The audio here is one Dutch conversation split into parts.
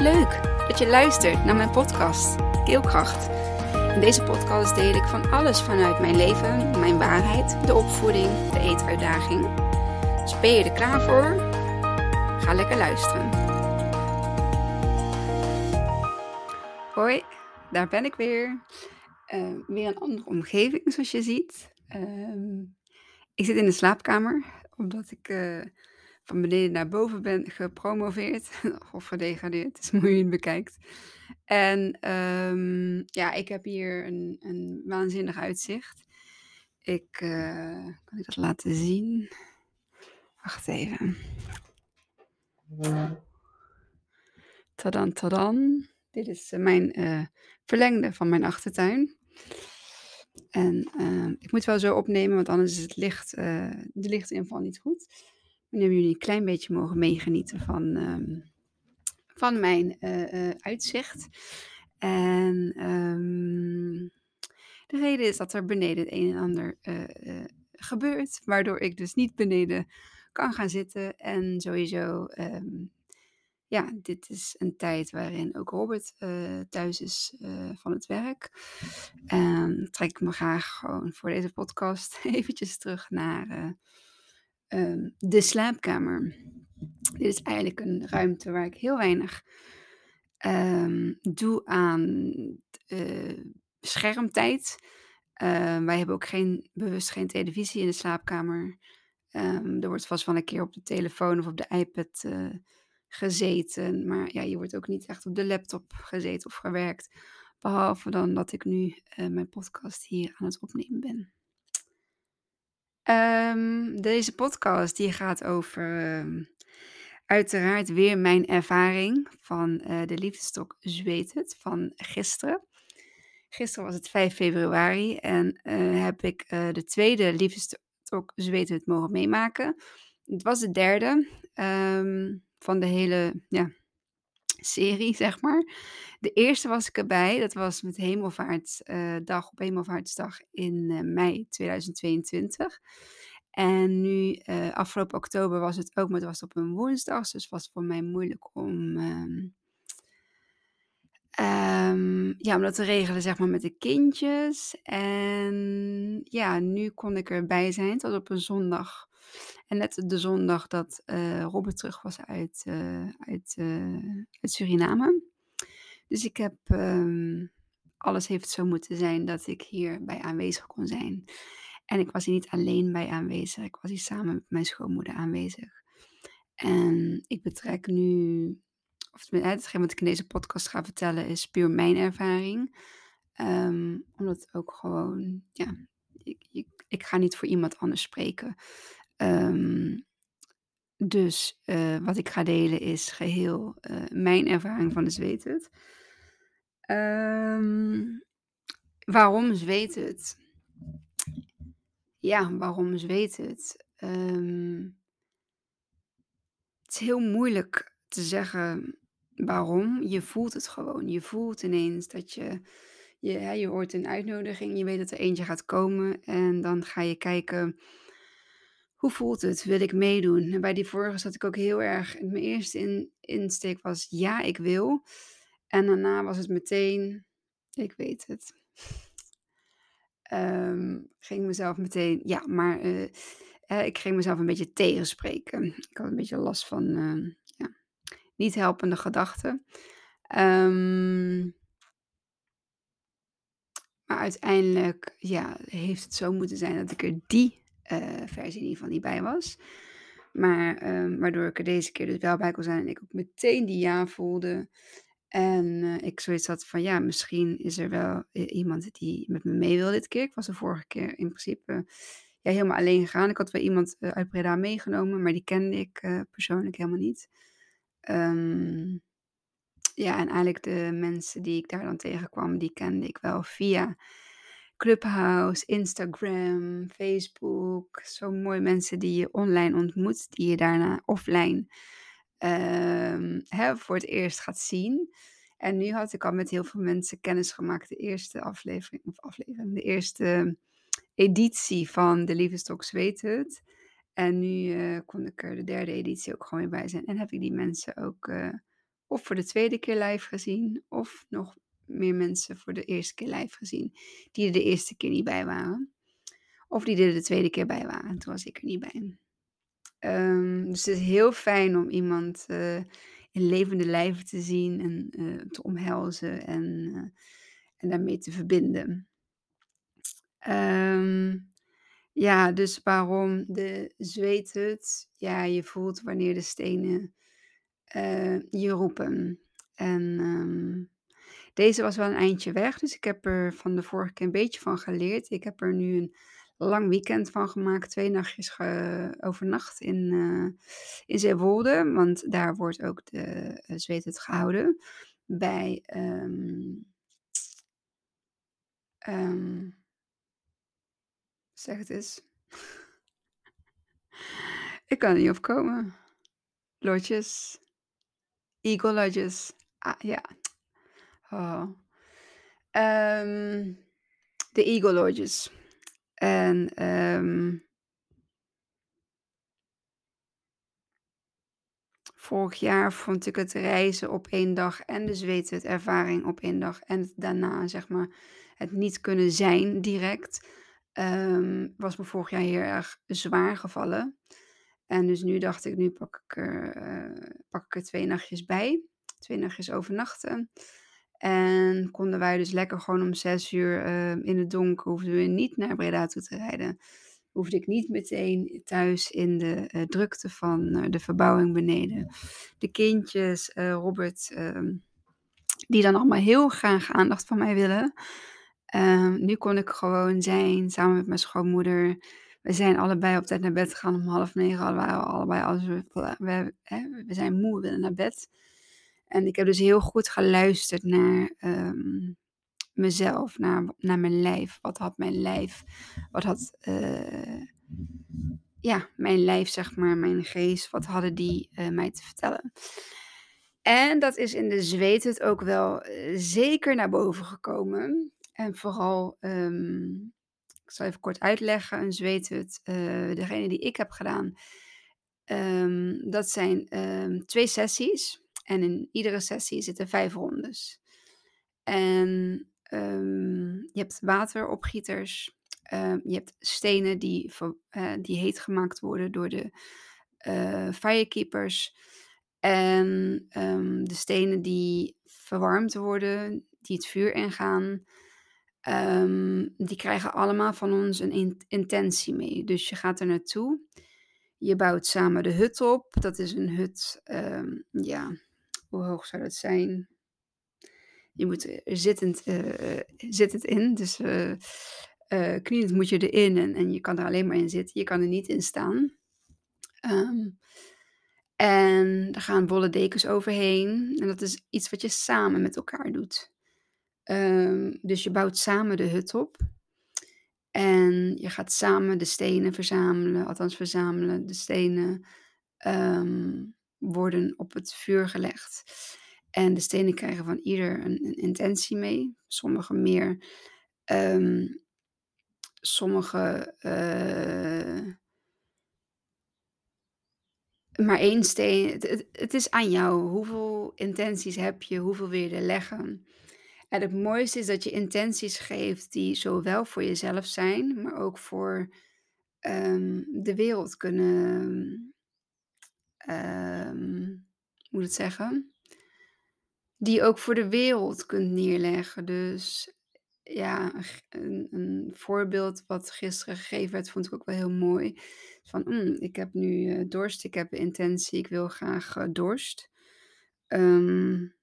Leuk dat je luistert naar mijn podcast Keelkracht. In deze podcast deel ik van alles vanuit mijn leven, mijn waarheid, de opvoeding, de eetuitdaging. Dus ben je er klaar voor? Ga lekker luisteren. Hoi, daar ben ik weer. Uh, weer een andere omgeving, zoals je ziet. Uh, ik zit in de slaapkamer, omdat ik uh, van beneden naar boven ben gepromoveerd of gedegradeerd, is hoe je het bekijkt. En um, ja, ik heb hier een, een waanzinnig uitzicht. Ik uh, kan ik dat laten zien. Wacht even. Tadan, tadan. Dit is uh, mijn uh, verlengde van mijn achtertuin. En uh, ik moet wel zo opnemen, want anders is het licht, de lichtinval niet goed. Nu hebben jullie een klein beetje mogen meegenieten van, um, van mijn uh, uh, uitzicht. En um, de reden is dat er beneden het een en ander uh, gebeurt, waardoor ik dus niet beneden kan gaan zitten. En sowieso, um, ja, dit is een tijd waarin ook Robert thuis is van het werk. En trek ik me graag gewoon voor deze podcast eventjes terug naar um, de slaapkamer. Dit is eigenlijk een ruimte waar ik heel weinig um, doe aan uh, schermtijd. Uh, wij hebben ook geen, bewust geen televisie in de slaapkamer. Er wordt vast wel een keer op de telefoon of op de iPad uh, gezeten. Maar ja, je wordt ook niet echt op de laptop gezeten of gewerkt. Behalve dan dat ik nu uh, mijn podcast hier aan het opnemen ben. Um, deze podcast die gaat over um, uiteraard weer mijn ervaring van uh, de liefdestok Zweet het van gisteren. Gisteren was het 5 februari en uh, heb ik uh, de tweede liefdestok Zweet het mogen meemaken. Het was de derde um, van de hele ja, serie, zeg maar. De eerste was ik erbij, dat was met Hemelvaartsdag, uh, op Hemelvaartsdag in uh, mei 2022. En nu, uh, afgelopen oktober was het ook, maar het was op een woensdag, dus was voor mij moeilijk om, um, um, ja, om dat te regelen, zeg maar, met de kindjes. En ja, nu kon ik erbij zijn, tot op een zondag. En net de zondag dat uh, Robert terug was uit, uh, uit, uh, uit Suriname. Dus ik heb, um, alles heeft zo moeten zijn dat ik hierbij aanwezig kon zijn. En ik was hier niet alleen bij aanwezig, ik was hier samen met mijn schoonmoeder aanwezig. En ik betrek nu, of hetgeen wat ik in deze podcast ga vertellen, is puur mijn ervaring. Um, omdat ook gewoon, ja, ik, ik ga niet voor iemand anders spreken. Um, dus uh, wat ik ga delen is geheel uh, mijn ervaring van de zweet het. Um, waarom zweet het? Ja, waarom zweet het? Um, het is heel moeilijk te zeggen waarom. Je voelt het gewoon. Je voelt ineens dat je, je, hè, je hoort een uitnodiging, je weet dat er eentje gaat komen en dan ga je kijken hoe voelt het? Wil ik meedoen? En bij die vorige zat ik ook heel erg. Mijn eerste in, insteek was ja, ik wil. En daarna was het meteen, ik weet het. Um, ging mezelf meteen, ja, maar uh, uh, ik ging mezelf een beetje tegenspreken. Ik had een beetje last van uh, ja, niet helpende gedachten. Um, maar uiteindelijk ja, heeft het zo moeten zijn dat ik er die versie in ieder geval niet bij was. Maar um, waardoor ik er deze keer dus wel bij kon zijn en ik ook meteen die ja voelde. En uh, ik zoiets had van ja, misschien is er wel iemand die met me mee wil dit keer. Ik was de vorige keer in principe ja, helemaal alleen gegaan. Ik had wel iemand uh, uit Breda meegenomen, maar die kende ik persoonlijk helemaal niet. Um, ja, en eigenlijk de mensen die ik daar dan tegenkwam, die kende ik wel via Clubhouse, Instagram, Facebook. Zo mooi mensen die je online ontmoet, die je daarna offline um, hè, voor het eerst gaat zien. En nu had ik al met heel veel mensen kennis gemaakt. De eerste aflevering, of aflevering, de eerste editie van De Liefdestoks Weet Het. En nu uh, kon ik er de derde editie ook gewoon weer bij zijn. En heb ik die mensen ook uh, of voor de tweede keer live gezien, of nog meer mensen voor de eerste keer live gezien, die er de eerste keer niet bij waren. Of die er de tweede keer bij waren, toen was ik er niet bij. Ehm, dus het is heel fijn om iemand uh, in levende lijven te zien en uh, te omhelzen en, uh, en daarmee te verbinden. Um, ja, dus waarom de zweethut? Ja, je voelt wanneer de stenen je roepen. En um, deze was wel een eindje weg, dus ik heb er van de vorige keer een beetje van geleerd. Ik heb er nu een lang weekend van gemaakt. Twee nachtjes ge- overnacht in, uh, in Zeewolde. Want daar wordt ook de uh, zweet het gehouden. Bij. Um, zeg het eens. Ik kan er niet op komen. Lodges. Eagle Lodges. Ah, ja. Oh. Um, de Eagle Lodges. En um, vorig jaar vond ik het reizen op één dag en de zweethut ervaring op één dag en daarna zeg maar het niet kunnen zijn direct um, was me vorig jaar heel erg zwaar gevallen. En dus nu dacht ik, nu pak ik er, uh, pak ik er twee nachtjes bij. Twee nachtjes overnachten. En konden wij dus lekker gewoon om zes uur uh, in het donker, hoefden we niet naar Breda toe te rijden. Hoefde ik niet meteen thuis in de uh, drukte van uh, de verbouwing beneden. De kindjes, Robert, ehm, die dan allemaal heel graag aandacht van mij willen. Ehm, nu kon ik gewoon zijn samen met mijn schoonmoeder. We zijn allebei op tijd naar bed gegaan om half negen. We waren allebei als we, we, we zijn moe, we willen naar bed. En ik heb dus heel goed geluisterd naar um, mezelf, naar, naar mijn lijf. Wat had mijn lijf? Wat had uh, ja, mijn lijf, zeg maar, mijn geest, wat hadden die uh, mij te vertellen? En dat is in de zweet het ook wel uh, zeker naar boven gekomen. En vooral, um, ik zal even kort uitleggen, een zweethut, degene die ik heb gedaan, um, dat zijn twee sessies. En in iedere sessie zitten vijf rondes. En je hebt wateropgieters, je hebt stenen die, uh, die heet gemaakt worden door de uh, firekeepers. En de stenen die verwarmd worden, die het vuur ingaan. Die krijgen allemaal van ons een in intentie mee. Dus je gaat er naartoe. Je bouwt samen de hut op. Dat is een hut, ja, hoe hoog zou dat zijn? Je moet er zittend, uh, zittend in. Dus uh, knielend moet je erin en, en je kan er alleen maar in zitten. Je kan er niet in staan. Um, en er gaan bolle dekens overheen. En dat is iets wat je samen met elkaar doet. Um, dus je bouwt samen de hut op. En je gaat samen de stenen verzamelen, althans verzamelen. De stenen um, worden op het vuur gelegd. En de stenen krijgen van ieder een, intentie mee. Sommige meer, um, sommige uh, maar één steen. Het, het, is aan jou. Hoeveel intenties heb je? Hoeveel wil je er leggen? En het mooiste is dat je intenties geeft die zowel voor jezelf zijn, maar ook voor um, de wereld kunnen. Um, moet het zeggen? Die je ook voor de wereld kunt neerleggen. Dus ja, een, een, voorbeeld wat gisteren gegeven werd, vond ik ook wel heel mooi. Van, mm, ik heb nu uh, dorst, ik heb intentie, ik wil graag uh, dorst. Um,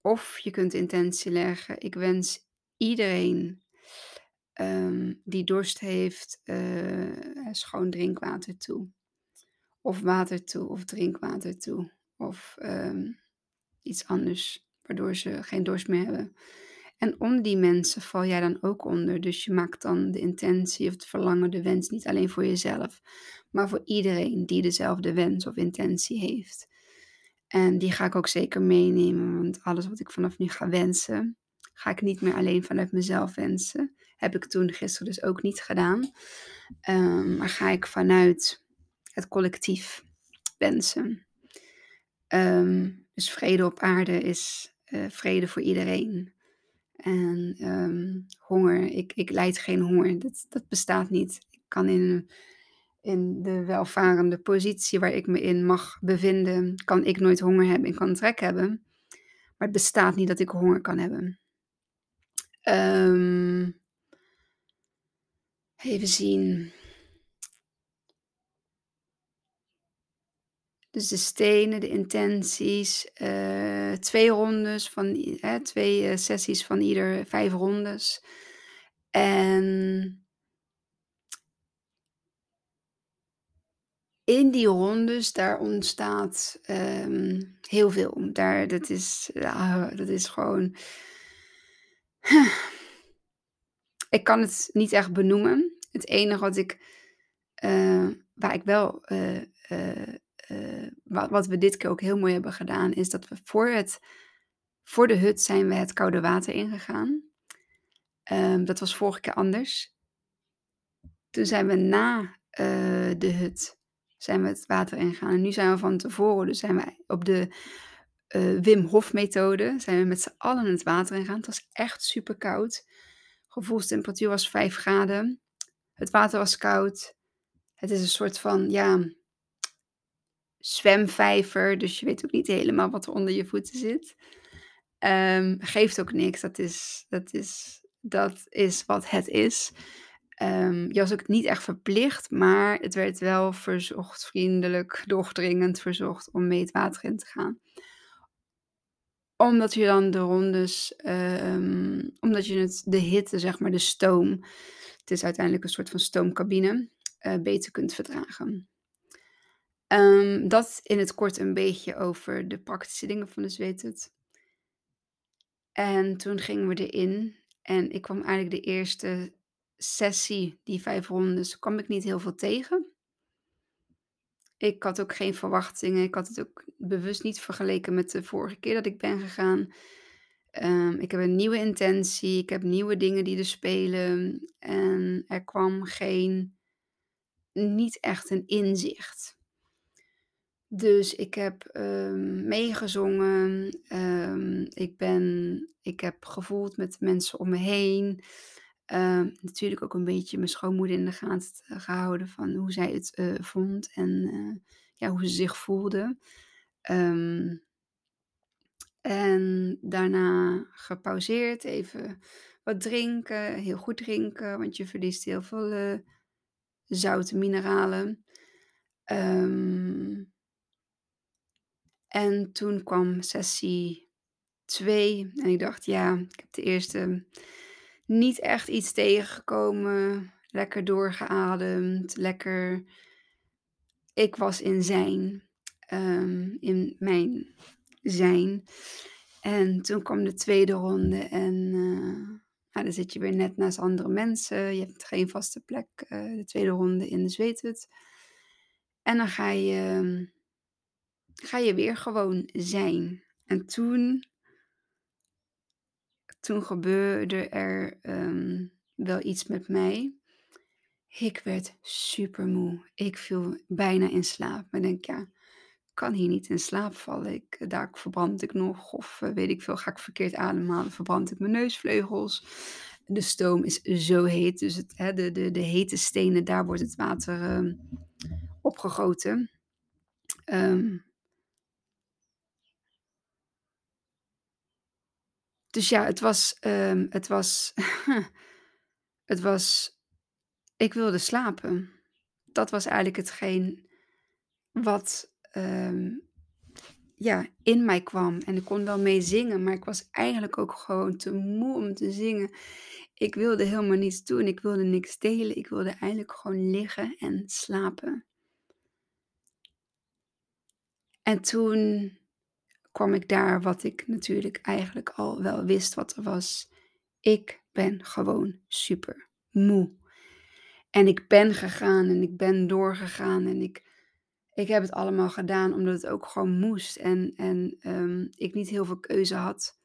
of je kunt intentie leggen, ik wens iedereen um, die dorst heeft, uh, schoon drinkwater toe. Of water toe, of drinkwater toe. Of um, iets anders, waardoor ze geen dorst meer hebben. En onder die mensen val jij dan ook onder. Dus je maakt dan de intentie of het verlangen, de wens niet alleen voor jezelf, maar voor iedereen die dezelfde wens of intentie heeft. En die ga ik ook zeker meenemen, want alles wat ik vanaf nu ga wensen, ga ik niet meer alleen vanuit mezelf wensen. Heb ik toen gisteren dus ook niet gedaan. Um, maar ga ik vanuit het collectief wensen. Um, Dus vrede op aarde is, eh, vrede voor iedereen. En, ehm, honger ik ik lijd geen honger, dat dat bestaat niet. Ik kan in in de welvarende positie waar ik me in mag bevinden, kan ik nooit honger hebben, ik kan trek hebben, maar het bestaat niet dat ik honger kan hebben. Ehm even zien. Dus de stenen, de intenties, eh, 2 rondes van 2, eh, sessies van ieder 5 rondes. En in die rondes, daar ontstaat, ehm, heel veel. Daar dat is, dat is gewoon ik kan het niet echt benoemen. Het enige wat ik, eh, waar ik wel, eh, wa wat we dit keer ook heel mooi hebben gedaan, is dat we voor het voor de hut zijn we het koude water ingegaan. Ehm, dat was vorige keer anders. Toen zijn we na, eh, de hut zijn we het water ingegaan en nu zijn we van tevoren, dus zijn we op de, eh, Wim Hof methode, zijn we met z'n allen het water ingegaan. Het was echt superkoud. Gevoelstemperatuur was 5 graden. Het water was koud. Het is een soort van, ja zwemvijver, dus je weet ook niet helemaal wat er onder je voeten zit. Ehm, geeft ook niks, dat is dat is dat is wat het is. Ehm, je was ook niet echt verplicht, maar het werd wel verzocht, vriendelijk, doordringend verzocht om mee het water in te gaan. Omdat je dan de rondes, ehm, omdat je het de hitte, zeg maar, de stoom het is uiteindelijk een soort van stoomcabine, eh, beter kunt verdragen. Ehm, dat in het kort een beetje over de praktische dingen van de zweethut. En toen gingen we erin en ik kwam eigenlijk de eerste sessie, die 5 rondes, kwam ik niet heel veel tegen. Ik had ook geen verwachtingen. Ik had het ook bewust niet vergeleken met de vorige keer dat ik ben gegaan. Ehm, ik heb een nieuwe intentie, ik heb nieuwe dingen die er spelen en er kwam geen niet echt een inzicht. Dus ik heb, ehm, meegezongen, ehm, ik ben ik heb gevoeld met mensen om me heen. Ehm, natuurlijk ook een beetje mijn schoonmoeder in de gaten gehouden van hoe zij het, eh, vond en, eh, ja, hoe ze zich voelde. En daarna gepauzeerd, even wat drinken, heel goed drinken, want je verliest heel veel, eh, zouten mineralen. Ehm en toen kwam sessie 2 en ik dacht: "Ja, ik heb de eerste niet echt iets tegengekomen, lekker doorgeademd, lekker" ik was in zijn, ehm, in mijn zijn. En toen kwam de tweede ronde en, ja, dan zit je weer net naast andere mensen. Je hebt geen vaste plek, eh, de tweede ronde in de zweethut. En dan ga je ga je weer gewoon zijn. En toen toen gebeurde er, ehm, wel iets met mij. Ik werd supermoe. Ik viel bijna in slaap. Maar denk: "Ja, kan hier niet in slaap vallen. Ik daar verbrand ik nog of, eh, weet ik veel, ga ik verkeerd ademhalen, verbrand ik mijn neusvleugels." De stoom is zo heet, dus het hè, de de de hete stenen, daar wordt het water, ehm, opgegoten. Ehm Dus ja, het was, ehm, het was het was ik wilde slapen. Dat was eigenlijk hetgeen wat, ehm, ja, in mij kwam. En ik kon wel meezingen, maar ik was eigenlijk ook gewoon te moe om te zingen. Ik wilde helemaal niets doen, ik wilde niks delen. Ik wilde eigenlijk gewoon liggen en slapen. En toen kwam ik daar wat ik natuurlijk eigenlijk al wel wist wat er was. Ik ben gewoon supermoe. En ik ben gegaan en ik ben doorgegaan en ik ik heb het allemaal gedaan omdat het ook gewoon moest en en, ehm, ik niet heel veel keuze had.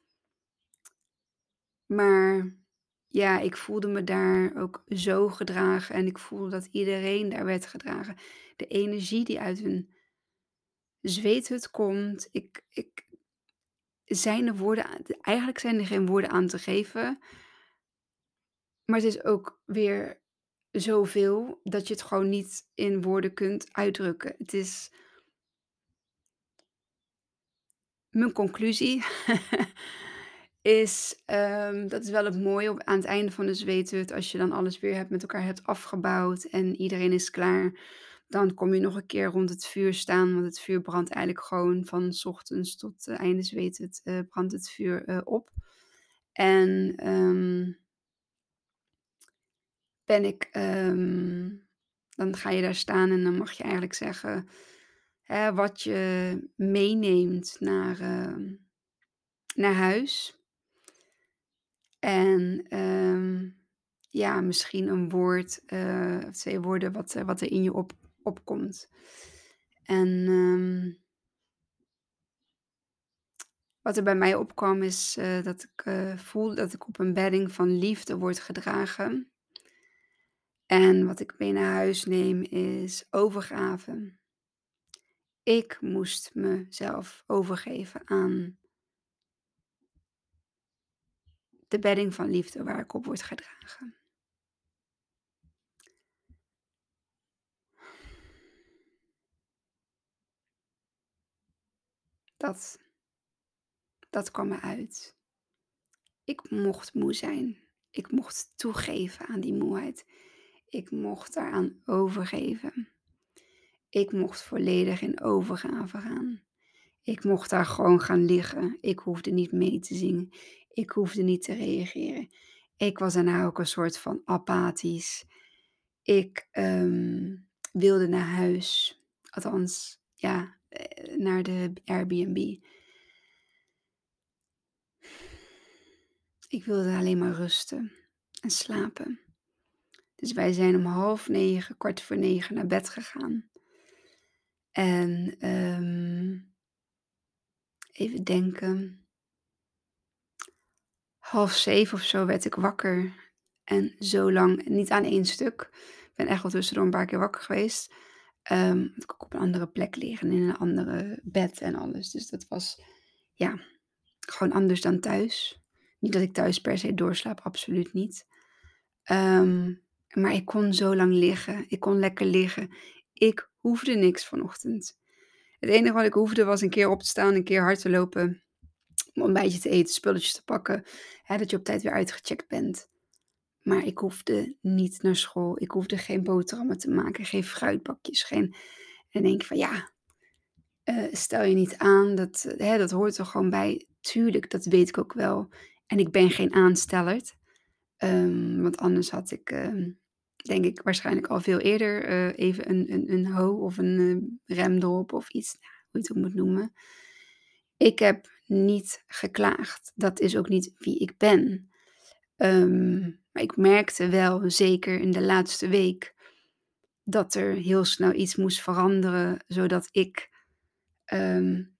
Maar ja, ik voelde me daar ook zo gedragen en ik voelde dat iedereen daar werd gedragen. De energie die uit een zweethut komt, ik ik zijn de woorden eigenlijk zijn er geen woorden aan te geven. Maar het is ook weer zoveel dat je het gewoon niet in woorden kunt uitdrukken. Het is Mijn conclusie is, ehm, dat is wel het mooie op aan het einde van de zweethut, als je dan alles weer hebt met elkaar hebt afgebouwd en iedereen is klaar, dan kom je nog een keer rond het vuur staan, want het vuur brandt eigenlijk gewoon van 's ochtends tot, uh, einde zweethut, eh, brandt het vuur, eh, op. En, ehm ben ik, ehm dan ga je daar staan en dan mag je eigenlijk zeggen, hè, wat je meeneemt naar, ehm, naar huis. En, ja, misschien een woord, of 2 woorden wat, wat er in je op opkomt. En, ehm wat er bij mij opkwam is, eh, dat ik, eh, voel dat ik op een bedding van liefde word gedragen. En wat ik mee naar huis neem is overgave. Ik moest mezelf overgeven aan de bedding van liefde waar ik op word gedragen. Dat dat kwam eruit. Ik mocht moe zijn. Ik mocht toegeven aan die moeheid. Ik mocht daaraan overgeven. Ik mocht volledig in overgave gaan. Ik mocht daar gewoon gaan liggen. Ik hoefde niet mee te zingen. Ik hoefde niet te reageren. Ik was daarna ook een soort van apathisch. Ik, ehm, wilde naar huis. Althans, ja, naar de Airbnb. Ik wilde alleen maar rusten en slapen. Dus wij zijn om 8:30, kwart voor negen naar bed gegaan. En, ehm even denken. Half zeven of zo werd ik wakker. En zo lang niet aan één stuk. Ik ben echt wel tussendoor een paar keer wakker geweest. Want ik op een andere plek liggen, in een andere bed en alles. Dus dat was, ja, gewoon anders dan thuis. Niet dat ik thuis per se doorslaap, absoluut niet. Ehm, maar ik kon zo lang liggen. Ik kon lekker liggen. Ik hoefde niks vanochtend. Het enige wat ik hoefde was een keer op te staan, een keer hard te lopen, een ontbijtje te eten, spulletjes te pakken, hè, dat je op tijd weer uitgecheckt bent. Maar ik hoefde niet naar school. Ik hoefde geen boterhammen te maken, geen fruitbakjes, geen en denk van ja, eh, stel je niet aan, dat, eh, hè, dat hoort er gewoon bij. Tuurlijk, dat weet ik ook wel. En ik ben geen aanstellerd. Ehm, want anders had ik, ehm, denk ik, waarschijnlijk al veel eerder eh, even een, een, een ho of een uh, of iets, nou, hoe je het ook moet noemen. Ik heb niet geklaagd. Dat is ook niet wie ik ben. Ehm, maar ik merkte wel, zeker in de laatste week, dat er heel snel iets moest veranderen, zodat ik um,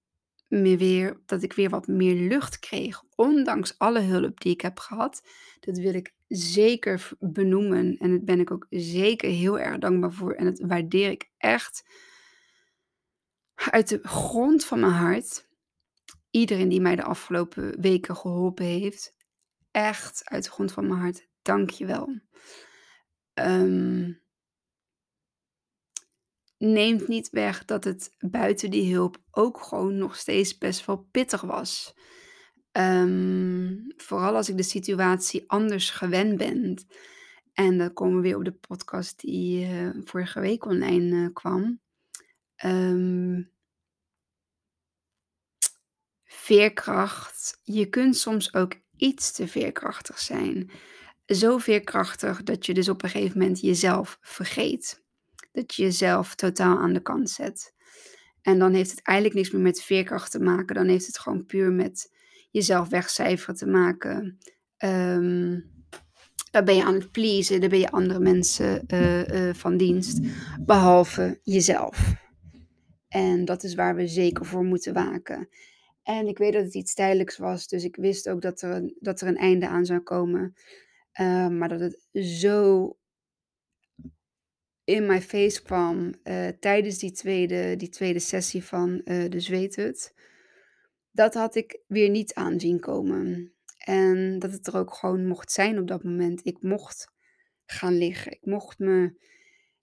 me weer, dat ik weer wat meer lucht kreeg, ondanks alle hulp die ik heb gehad. Dat wil ik zeker benoemen en daar ben ik ook zeker heel erg dankbaar voor en dat waardeer ik echt uit de grond van mijn hart. Iedereen die mij de afgelopen weken geholpen heeft, echt uit de grond van mijn hart, dank je wel. Um, neemt niet weg dat het buiten die hulp ook gewoon nog steeds best wel pittig was. Um, vooral als ik de situatie anders gewend ben. En dan komen we weer op de podcast die uh, vorige week online uh, kwam. Um, veerkracht. Je kunt soms ook iets te veerkrachtig zijn. Zo veerkrachtig dat je dus op een gegeven moment jezelf vergeet dat je jezelf totaal aan de kant zet. En dan heeft het eigenlijk niks meer met veerkracht te maken. Dan heeft het gewoon puur met jezelf wegcijferen te maken. Um, dan ben je aan het pleasen, dan ben je andere mensen uh, uh, van dienst, behalve jezelf. En dat is waar we zeker voor moeten waken. En ik weet dat het iets tijdelijks was, dus ik wist ook dat er een, dat er een einde aan zou komen. Uh, maar dat het zo in mijn face kwam uh, tijdens die tweede, die tweede sessie van uh, de zweethut. dat had ik weer niet aan zien komen. En dat het er ook gewoon mocht zijn op dat moment. Ik mocht gaan liggen. Ik mocht me.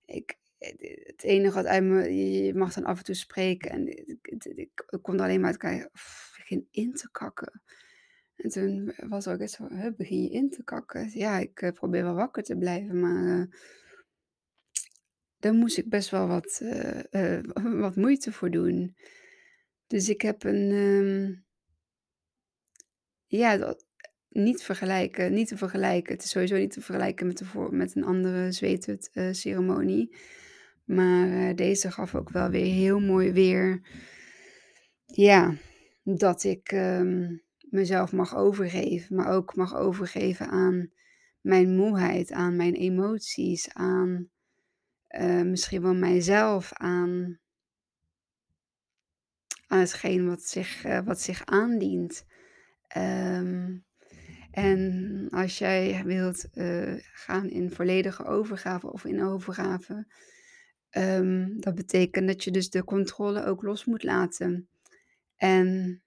Ik, het enige wat uit me. Je mag dan af en toe spreken. En ik, ik, kon er alleen maar uit kijken. "Pff, Ik begin in te kakken. En toen was ook zo. "Huh, begin je in te kakken? Ja, ik eh, probeer wel wakker te blijven. Maar. eh, daar moest ik best wel wat, eh, wat moeite voor doen. Dus ik heb een. ehm, ja, niet vergelijken, niet te vergelijken. Het is sowieso niet te vergelijken met, de voor, met een andere zweethut-ceremonie. Maar eh, deze gaf ook wel weer heel mooi weer. Ja, dat ik ehm, mezelf mag overgeven, maar ook mag overgeven aan mijn moeheid, aan mijn emoties, aan eh, misschien wel mijzelf, aan, aan hetgeen wat zich, eh, wat zich aandient. Ehm, en als jij wilt gaan in volledige overgave of in overgave, ehm, dat betekent dat je dus de controle ook los moet laten. En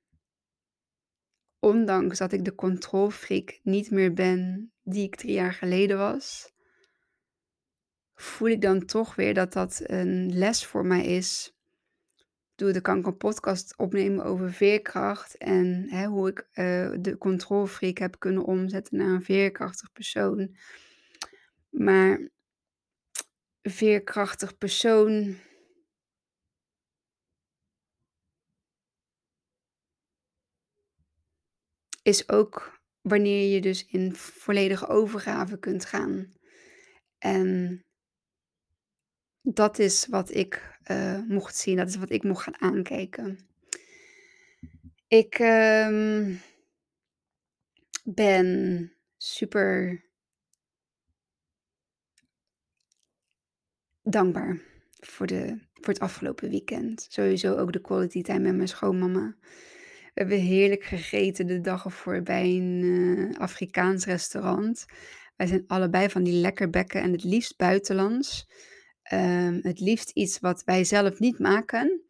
ondanks dat ik de controlfreak niet meer ben die ik drie jaar geleden was, voel ik dan toch weer dat dat een les voor mij is. Doe, dan kan ik een podcast opnemen over veerkracht en hè, hoe ik eh, de controlfreak heb kunnen omzetten naar een veerkrachtig persoon. Maar veerkrachtig persoon. Is ook wanneer je dus in volledige overgave kunt gaan. En dat is wat ik eh, mocht zien, dat is wat ik mocht gaan aankijken. Ik ehm, ben super dankbaar voor, de, voor het afgelopen weekend. Sowieso ook de quality time met mijn schoonmama. We hebben heerlijk gegeten de dag ervoor bij een eh, Afrikaans restaurant. Wij zijn allebei van die lekkerbekken en het liefst buitenlands. Ehm, het liefst iets wat wij zelf niet maken.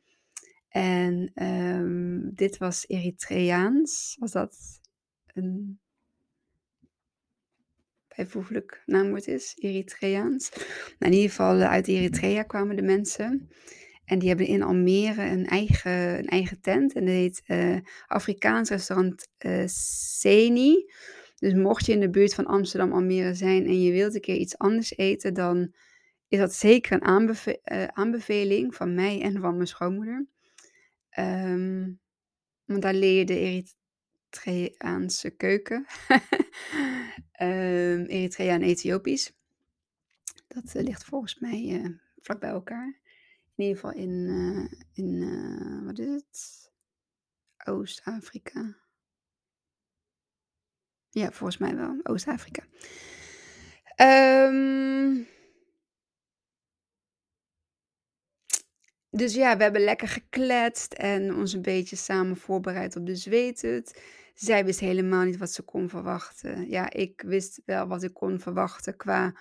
En ehm, dit was Eritreaans. Was dat een bijvoeglijk naamwoord is? Eritreaans. Nou, in ieder geval eh, uit Eritrea kwamen de mensen. En die hebben in Almere een eigen, een eigen tent. En dat heet eh, Afrikaans restaurant eh Seni. Dus mocht je in de buurt van Amsterdam, Almere zijn en je wilt een keer iets anders eten, dan is dat zeker een aanbeve- aanbeveling van mij en van mijn schoonmoeder. Ehm, want daar leer je de Eritreaanse keuken. Ehm Eritrea en Ethiopisch. Dat eh, ligt volgens mij eh, vlak bij elkaar. In ieder geval in, eh, in wat is het? Oost-Afrika. Ja, volgens mij wel. Oost-Afrika. Ehm, dus ja, we hebben lekker gekletst en ons een beetje samen voorbereid op de zweethut. Zij wist helemaal niet wat ze kon verwachten. Ja, ik wist wel wat ik kon verwachten qua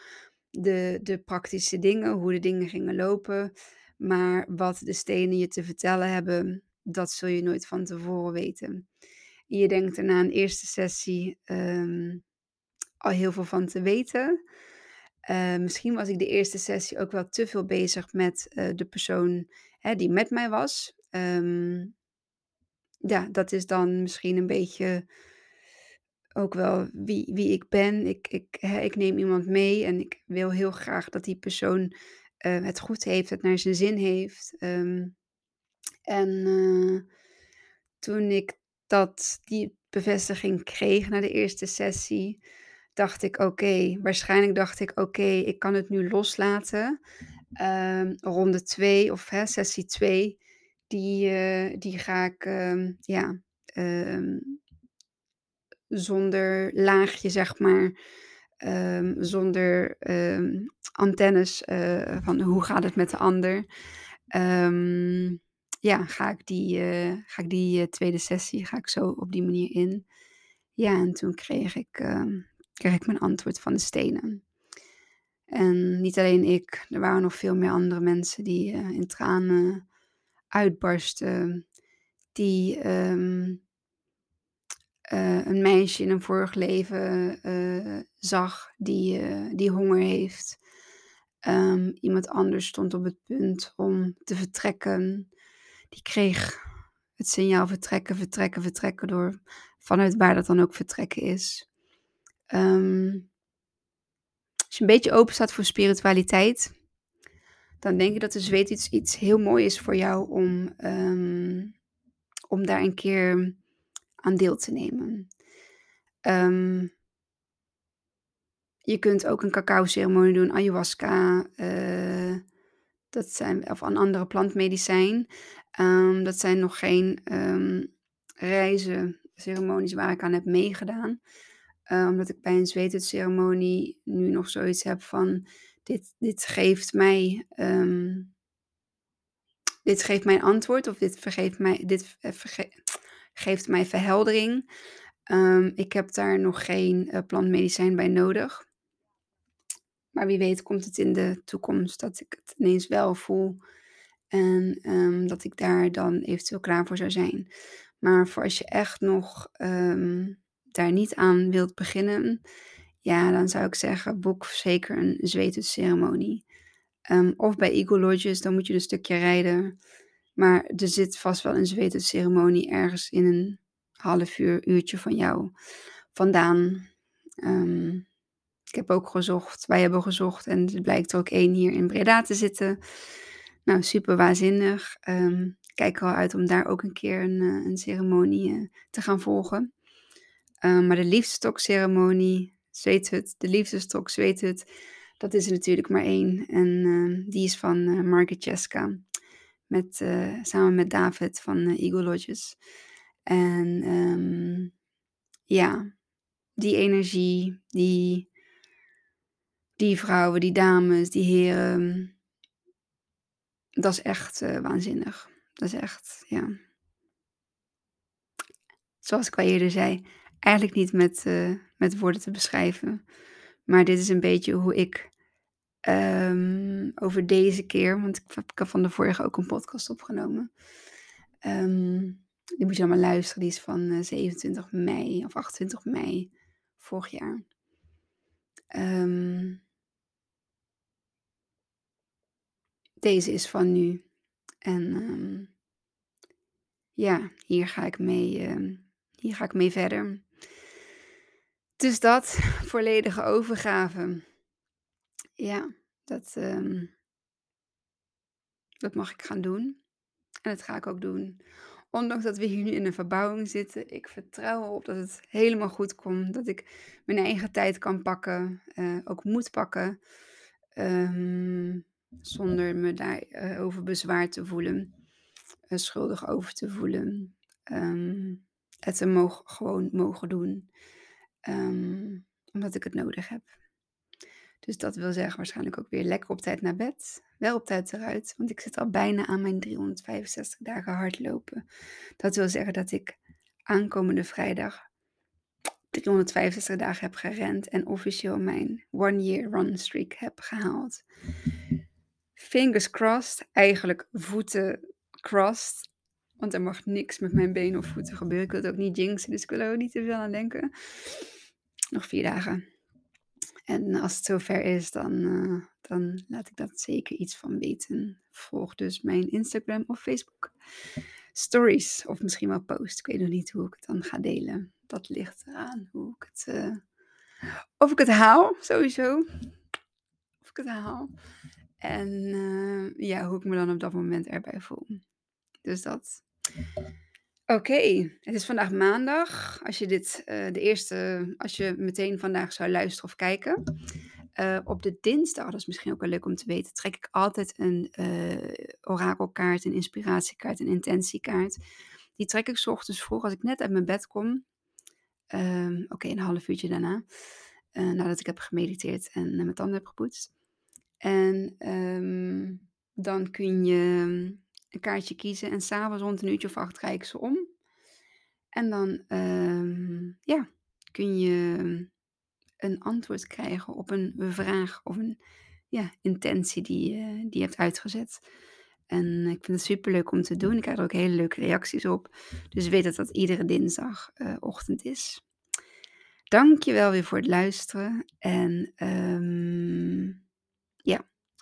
de, de praktische dingen, hoe de dingen gingen lopen. Maar wat de stenen je te vertellen hebben, dat zul je nooit van tevoren weten. Je denkt er na een eerste sessie ehm, al heel veel van te weten. Eh, misschien was ik de eerste sessie ook wel te veel bezig met eh, de persoon hè, die met mij was. Ehm, ja, dat is dan misschien een beetje ook wel wie, wie ik ben. Ik, ik, hè, ik neem iemand mee en ik wil heel graag dat die persoon eh, het goed heeft, het naar zijn zin heeft. Ehm, en eh, toen ik dat, die bevestiging kreeg na de eerste sessie, dacht ik: oké, waarschijnlijk dacht ik: oké, ik kan het nu loslaten. Ehm, ronde 2 of hè, sessie 2, die, eh, die ga ik ehm, ja, ehm, zonder laagje, zeg maar, ehm, zonder antennes eh, van hoe gaat het met de ander. Ja, ga ik die, eh, ga ik die tweede sessie ga ik zo op die manier in. Ja, en toen kreeg ik, kreeg ik mijn antwoord van de stenen. En niet alleen ik, er waren nog veel meer andere mensen die in tranen uitbarsten. die ehm, eh, een meisje in een vorig leven eh, zag die, eh, die honger heeft. Ehm, iemand anders stond op het punt om te vertrekken. Die kreeg het signaal vertrekken, vertrekken, vertrekken door vanuit waar dat dan ook vertrekken is. Ehm, als je een beetje open staat voor spiritualiteit, dan denk ik dat de zweet iets, iets heel mooi is voor jou om, ehm, om daar een keer aan deel te nemen. Ehm, je kunt ook een cacao-ceremonie doen, ayahuasca, uh, dat zijn, of een andere plantmedicijn. Um, dat zijn nog geen reizen, ceremonies waar ik aan heb meegedaan. Uh, omdat ik bij een ceremonie nu nog zoiets heb van: dit, dit geeft mij. Um, dit geeft mij een antwoord, of dit, vergeeft mij, dit uh, verge geeft mij verheldering. Um, ik heb daar nog geen uh, plantmedicijn bij nodig. Maar wie weet komt het in de toekomst dat ik het ineens wel voel. En um, dat ik daar dan eventueel klaar voor zou zijn. Maar voor als je echt nog daar niet aan wilt beginnen, ja, dan zou ik zeggen, boek zeker een zweetceremonie. Um, of bij Eagle Lodges, dan moet je een stukje rijden. Maar er zit vast wel een zweetceremonie ergens in een half uur, uurtje van jou vandaan. Um, ik heb ook gezocht, wij hebben gezocht en er blijkt er ook één hier in Breda te zitten. Nou, super waanzinnig. Um, kijk er al uit om daar ook een keer een, eh, een ceremonie uh, te gaan volgen. Maar de liefdestok-ceremonie, zweethut, de liefdestok, zweethut, dat is er natuurlijk maar één. En uh, die is van uh, Cheska, met, samen met David van Eagle Lodges. En um, ja, die energie, die die vrouwen, die dames, die heren. Dat is echt waanzinnig. Dat is echt, ja. Zoals ik al eerder zei, eigenlijk niet met, uh, met woorden te beschrijven. Maar dit is een beetje hoe ik um, over deze keer, want ik heb van de vorige ook een podcast opgenomen. Die moet je allemaal luisteren. Die is van uh, eh, 27 mei of 28 mei vorig jaar. Um, deze is van nu. En ja, hier ga ik mee, hier ga ik mee verder. Dus dat, volledige overgave. Ja, dat, um, dat mag ik gaan doen. En dat ga ik ook doen. Ondanks dat we hier nu in een verbouwing zitten, ik vertrouw erop dat het helemaal goed komt. Dat ik mijn eigen tijd kan pakken, uh, ook moet pakken. Um, zonder me daarover eh, over bezwaar te voelen, uh, schuldig over te voelen. Um, het te mogen, gewoon mogen doen, um, omdat ik het nodig heb. Dus dat wil zeggen waarschijnlijk ook weer lekker op tijd naar bed. Wel op tijd eruit, want ik zit al bijna aan mijn 365 dagen hardlopen. Dat wil zeggen dat ik aankomende vrijdag 365 dagen heb gerend en officieel mijn one year run streak heb gehaald fingers crossed, eigenlijk voeten crossed. Want er mag niks met mijn benen of voeten gebeuren. Ik wil het ook niet jinxen, dus ik wil er ook niet te veel aan denken. Nog vier dagen. En als het zover is, dan, uh, dan laat ik dat zeker iets van weten. Volg dus mijn Instagram of Facebook stories. Of misschien wel post. Ik weet nog niet hoe ik het dan ga delen. Dat ligt eraan hoe ik het... Uh, of ik het haal, sowieso. Of ik het haal. En uh, ja, hoe ik me dan op dat moment erbij voel. Dus dat. Oké, het is vandaag maandag. Als je dit uh, de eerste, als je meteen vandaag zou luisteren of kijken. Uh, op de dinsdag, dat is misschien ook wel leuk om te weten, trek ik altijd een orakelkaart, een inspiratiekaart, een intentiekaart. Die trek ik s ochtends vroeg als ik net uit mijn bed kom. Oké, okay, een half uurtje daarna. nadat ik heb gemediteerd en mijn tanden heb gepoetst. En um, dan kun je een kaartje kiezen en s'avonds rond een uurtje of acht ik ze om. En dan um, ja, kun je een antwoord krijgen op een vraag of een ja, intentie die, die je hebt uitgezet. En ik vind het super leuk om te doen. Ik krijg er ook hele leuke reacties op. Dus weet dat dat iedere dinsdagochtend is. Dank je wel weer voor het luisteren. En um, ja,